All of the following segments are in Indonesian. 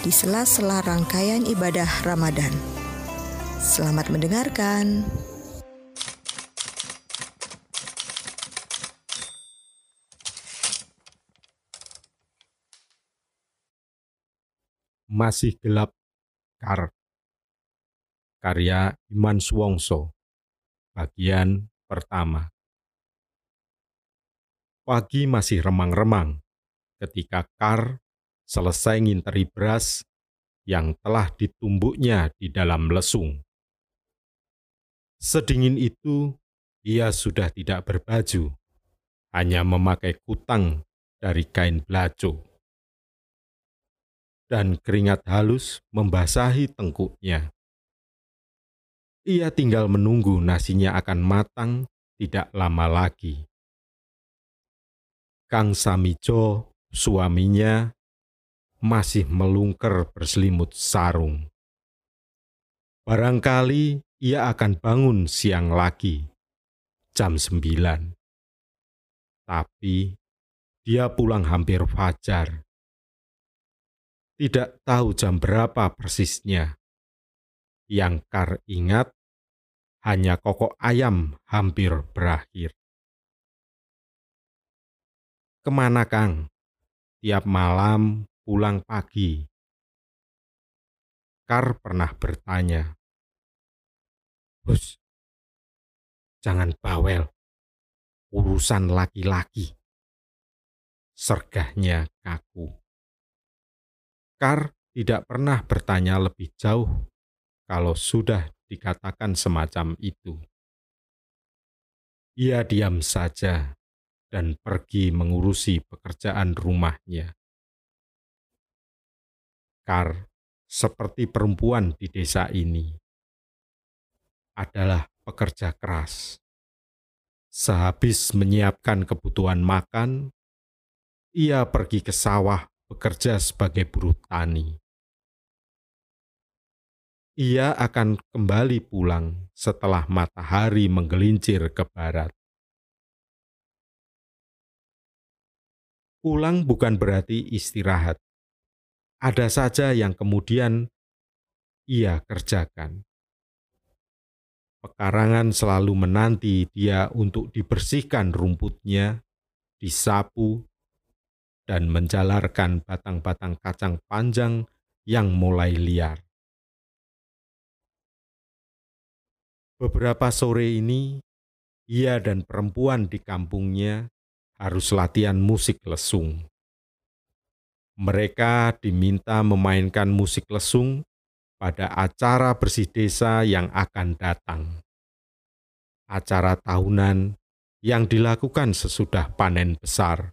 di sela-sela rangkaian ibadah Ramadan. Selamat mendengarkan. Masih gelap Kar Karya Iman Suwongso Bagian pertama Pagi masih remang-remang ketika Kar selesai nginteri beras yang telah ditumbuknya di dalam lesung. Sedingin itu, ia sudah tidak berbaju, hanya memakai kutang dari kain belaco. Dan keringat halus membasahi tengkuknya. Ia tinggal menunggu nasinya akan matang tidak lama lagi. Kang Samijo, suaminya, masih melungker berselimut sarung. Barangkali ia akan bangun siang lagi, jam sembilan. Tapi dia pulang hampir fajar. Tidak tahu jam berapa persisnya. Yang Kar ingat hanya kokok ayam hampir berakhir. Ke mana Kang? Tiap malam pulang pagi. Kar pernah bertanya, Bos, jangan bawel, urusan laki-laki. Sergahnya kaku. Kar tidak pernah bertanya lebih jauh kalau sudah dikatakan semacam itu. Ia diam saja dan pergi mengurusi pekerjaan rumahnya. Kar, seperti perempuan di desa ini, adalah pekerja keras. Sehabis menyiapkan kebutuhan makan, ia pergi ke sawah bekerja sebagai buruh tani. Ia akan kembali pulang setelah matahari menggelincir ke barat. Pulang bukan berarti istirahat ada saja yang kemudian ia kerjakan. Pekarangan selalu menanti dia untuk dibersihkan rumputnya, disapu, dan menjalarkan batang-batang kacang panjang yang mulai liar. Beberapa sore ini, ia dan perempuan di kampungnya harus latihan musik lesung. Mereka diminta memainkan musik lesung pada acara bersih desa yang akan datang. Acara tahunan yang dilakukan sesudah panen besar,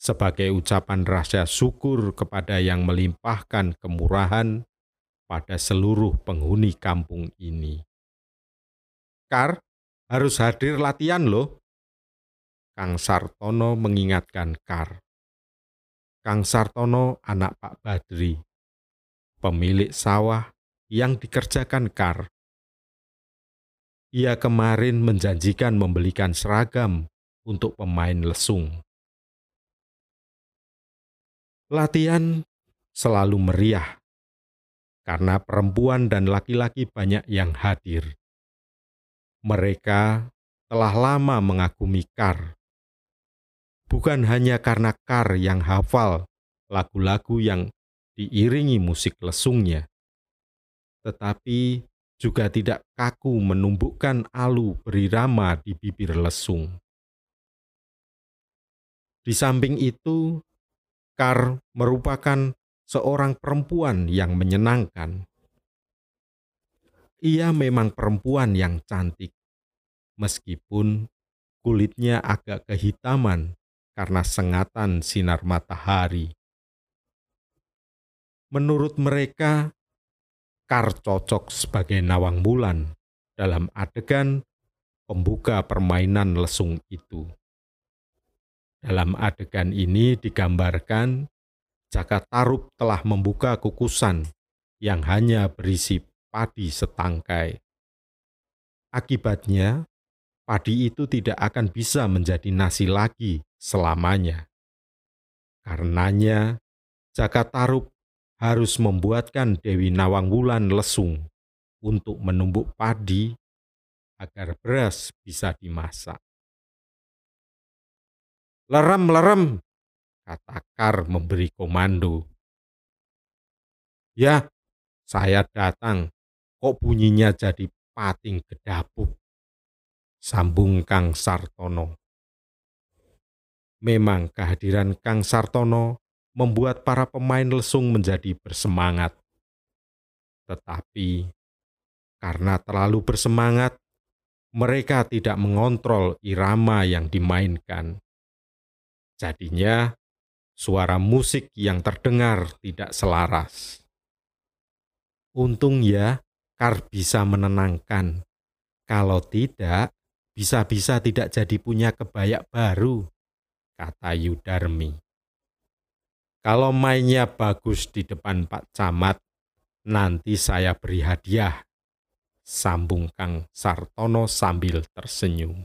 sebagai ucapan rasa syukur kepada yang melimpahkan kemurahan pada seluruh penghuni kampung ini. Kar, harus hadir latihan loh. Kang Sartono mengingatkan Kar. Kang Sartono anak Pak Badri, pemilik sawah yang dikerjakan Kar. Ia kemarin menjanjikan membelikan seragam untuk pemain lesung. Latihan selalu meriah karena perempuan dan laki-laki banyak yang hadir. Mereka telah lama mengagumi Kar bukan hanya karena Kar yang hafal lagu-lagu yang diiringi musik lesungnya, tetapi juga tidak kaku menumbukkan alu berirama di bibir lesung. Di samping itu, Kar merupakan seorang perempuan yang menyenangkan. Ia memang perempuan yang cantik, meskipun kulitnya agak kehitaman karena sengatan sinar matahari. Menurut mereka, Kar cocok sebagai nawang bulan dalam adegan pembuka permainan lesung itu. Dalam adegan ini digambarkan Jaka Tarub telah membuka kukusan yang hanya berisi padi setangkai. Akibatnya, padi itu tidak akan bisa menjadi nasi lagi selamanya. Karenanya, Jaka Tarub harus membuatkan Dewi Nawang Wulan lesung untuk menumbuk padi agar beras bisa dimasak. Lerem, lerem, kata Kar memberi komando. Ya, saya datang. Kok bunyinya jadi pating gedapuk? Sambung Kang Sartono. Memang kehadiran Kang Sartono membuat para pemain lesung menjadi bersemangat. Tetapi karena terlalu bersemangat, mereka tidak mengontrol irama yang dimainkan. Jadinya, suara musik yang terdengar tidak selaras. Untung ya, Kar bisa menenangkan. Kalau tidak, bisa-bisa tidak jadi punya kebayak baru, kata Yudarmi. Kalau mainnya bagus di depan Pak Camat, nanti saya beri hadiah, sambung Kang Sartono sambil tersenyum.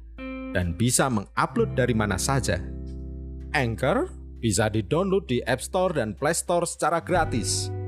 dan bisa mengupload dari mana saja. Anchor bisa di-download di App Store dan Play Store secara gratis.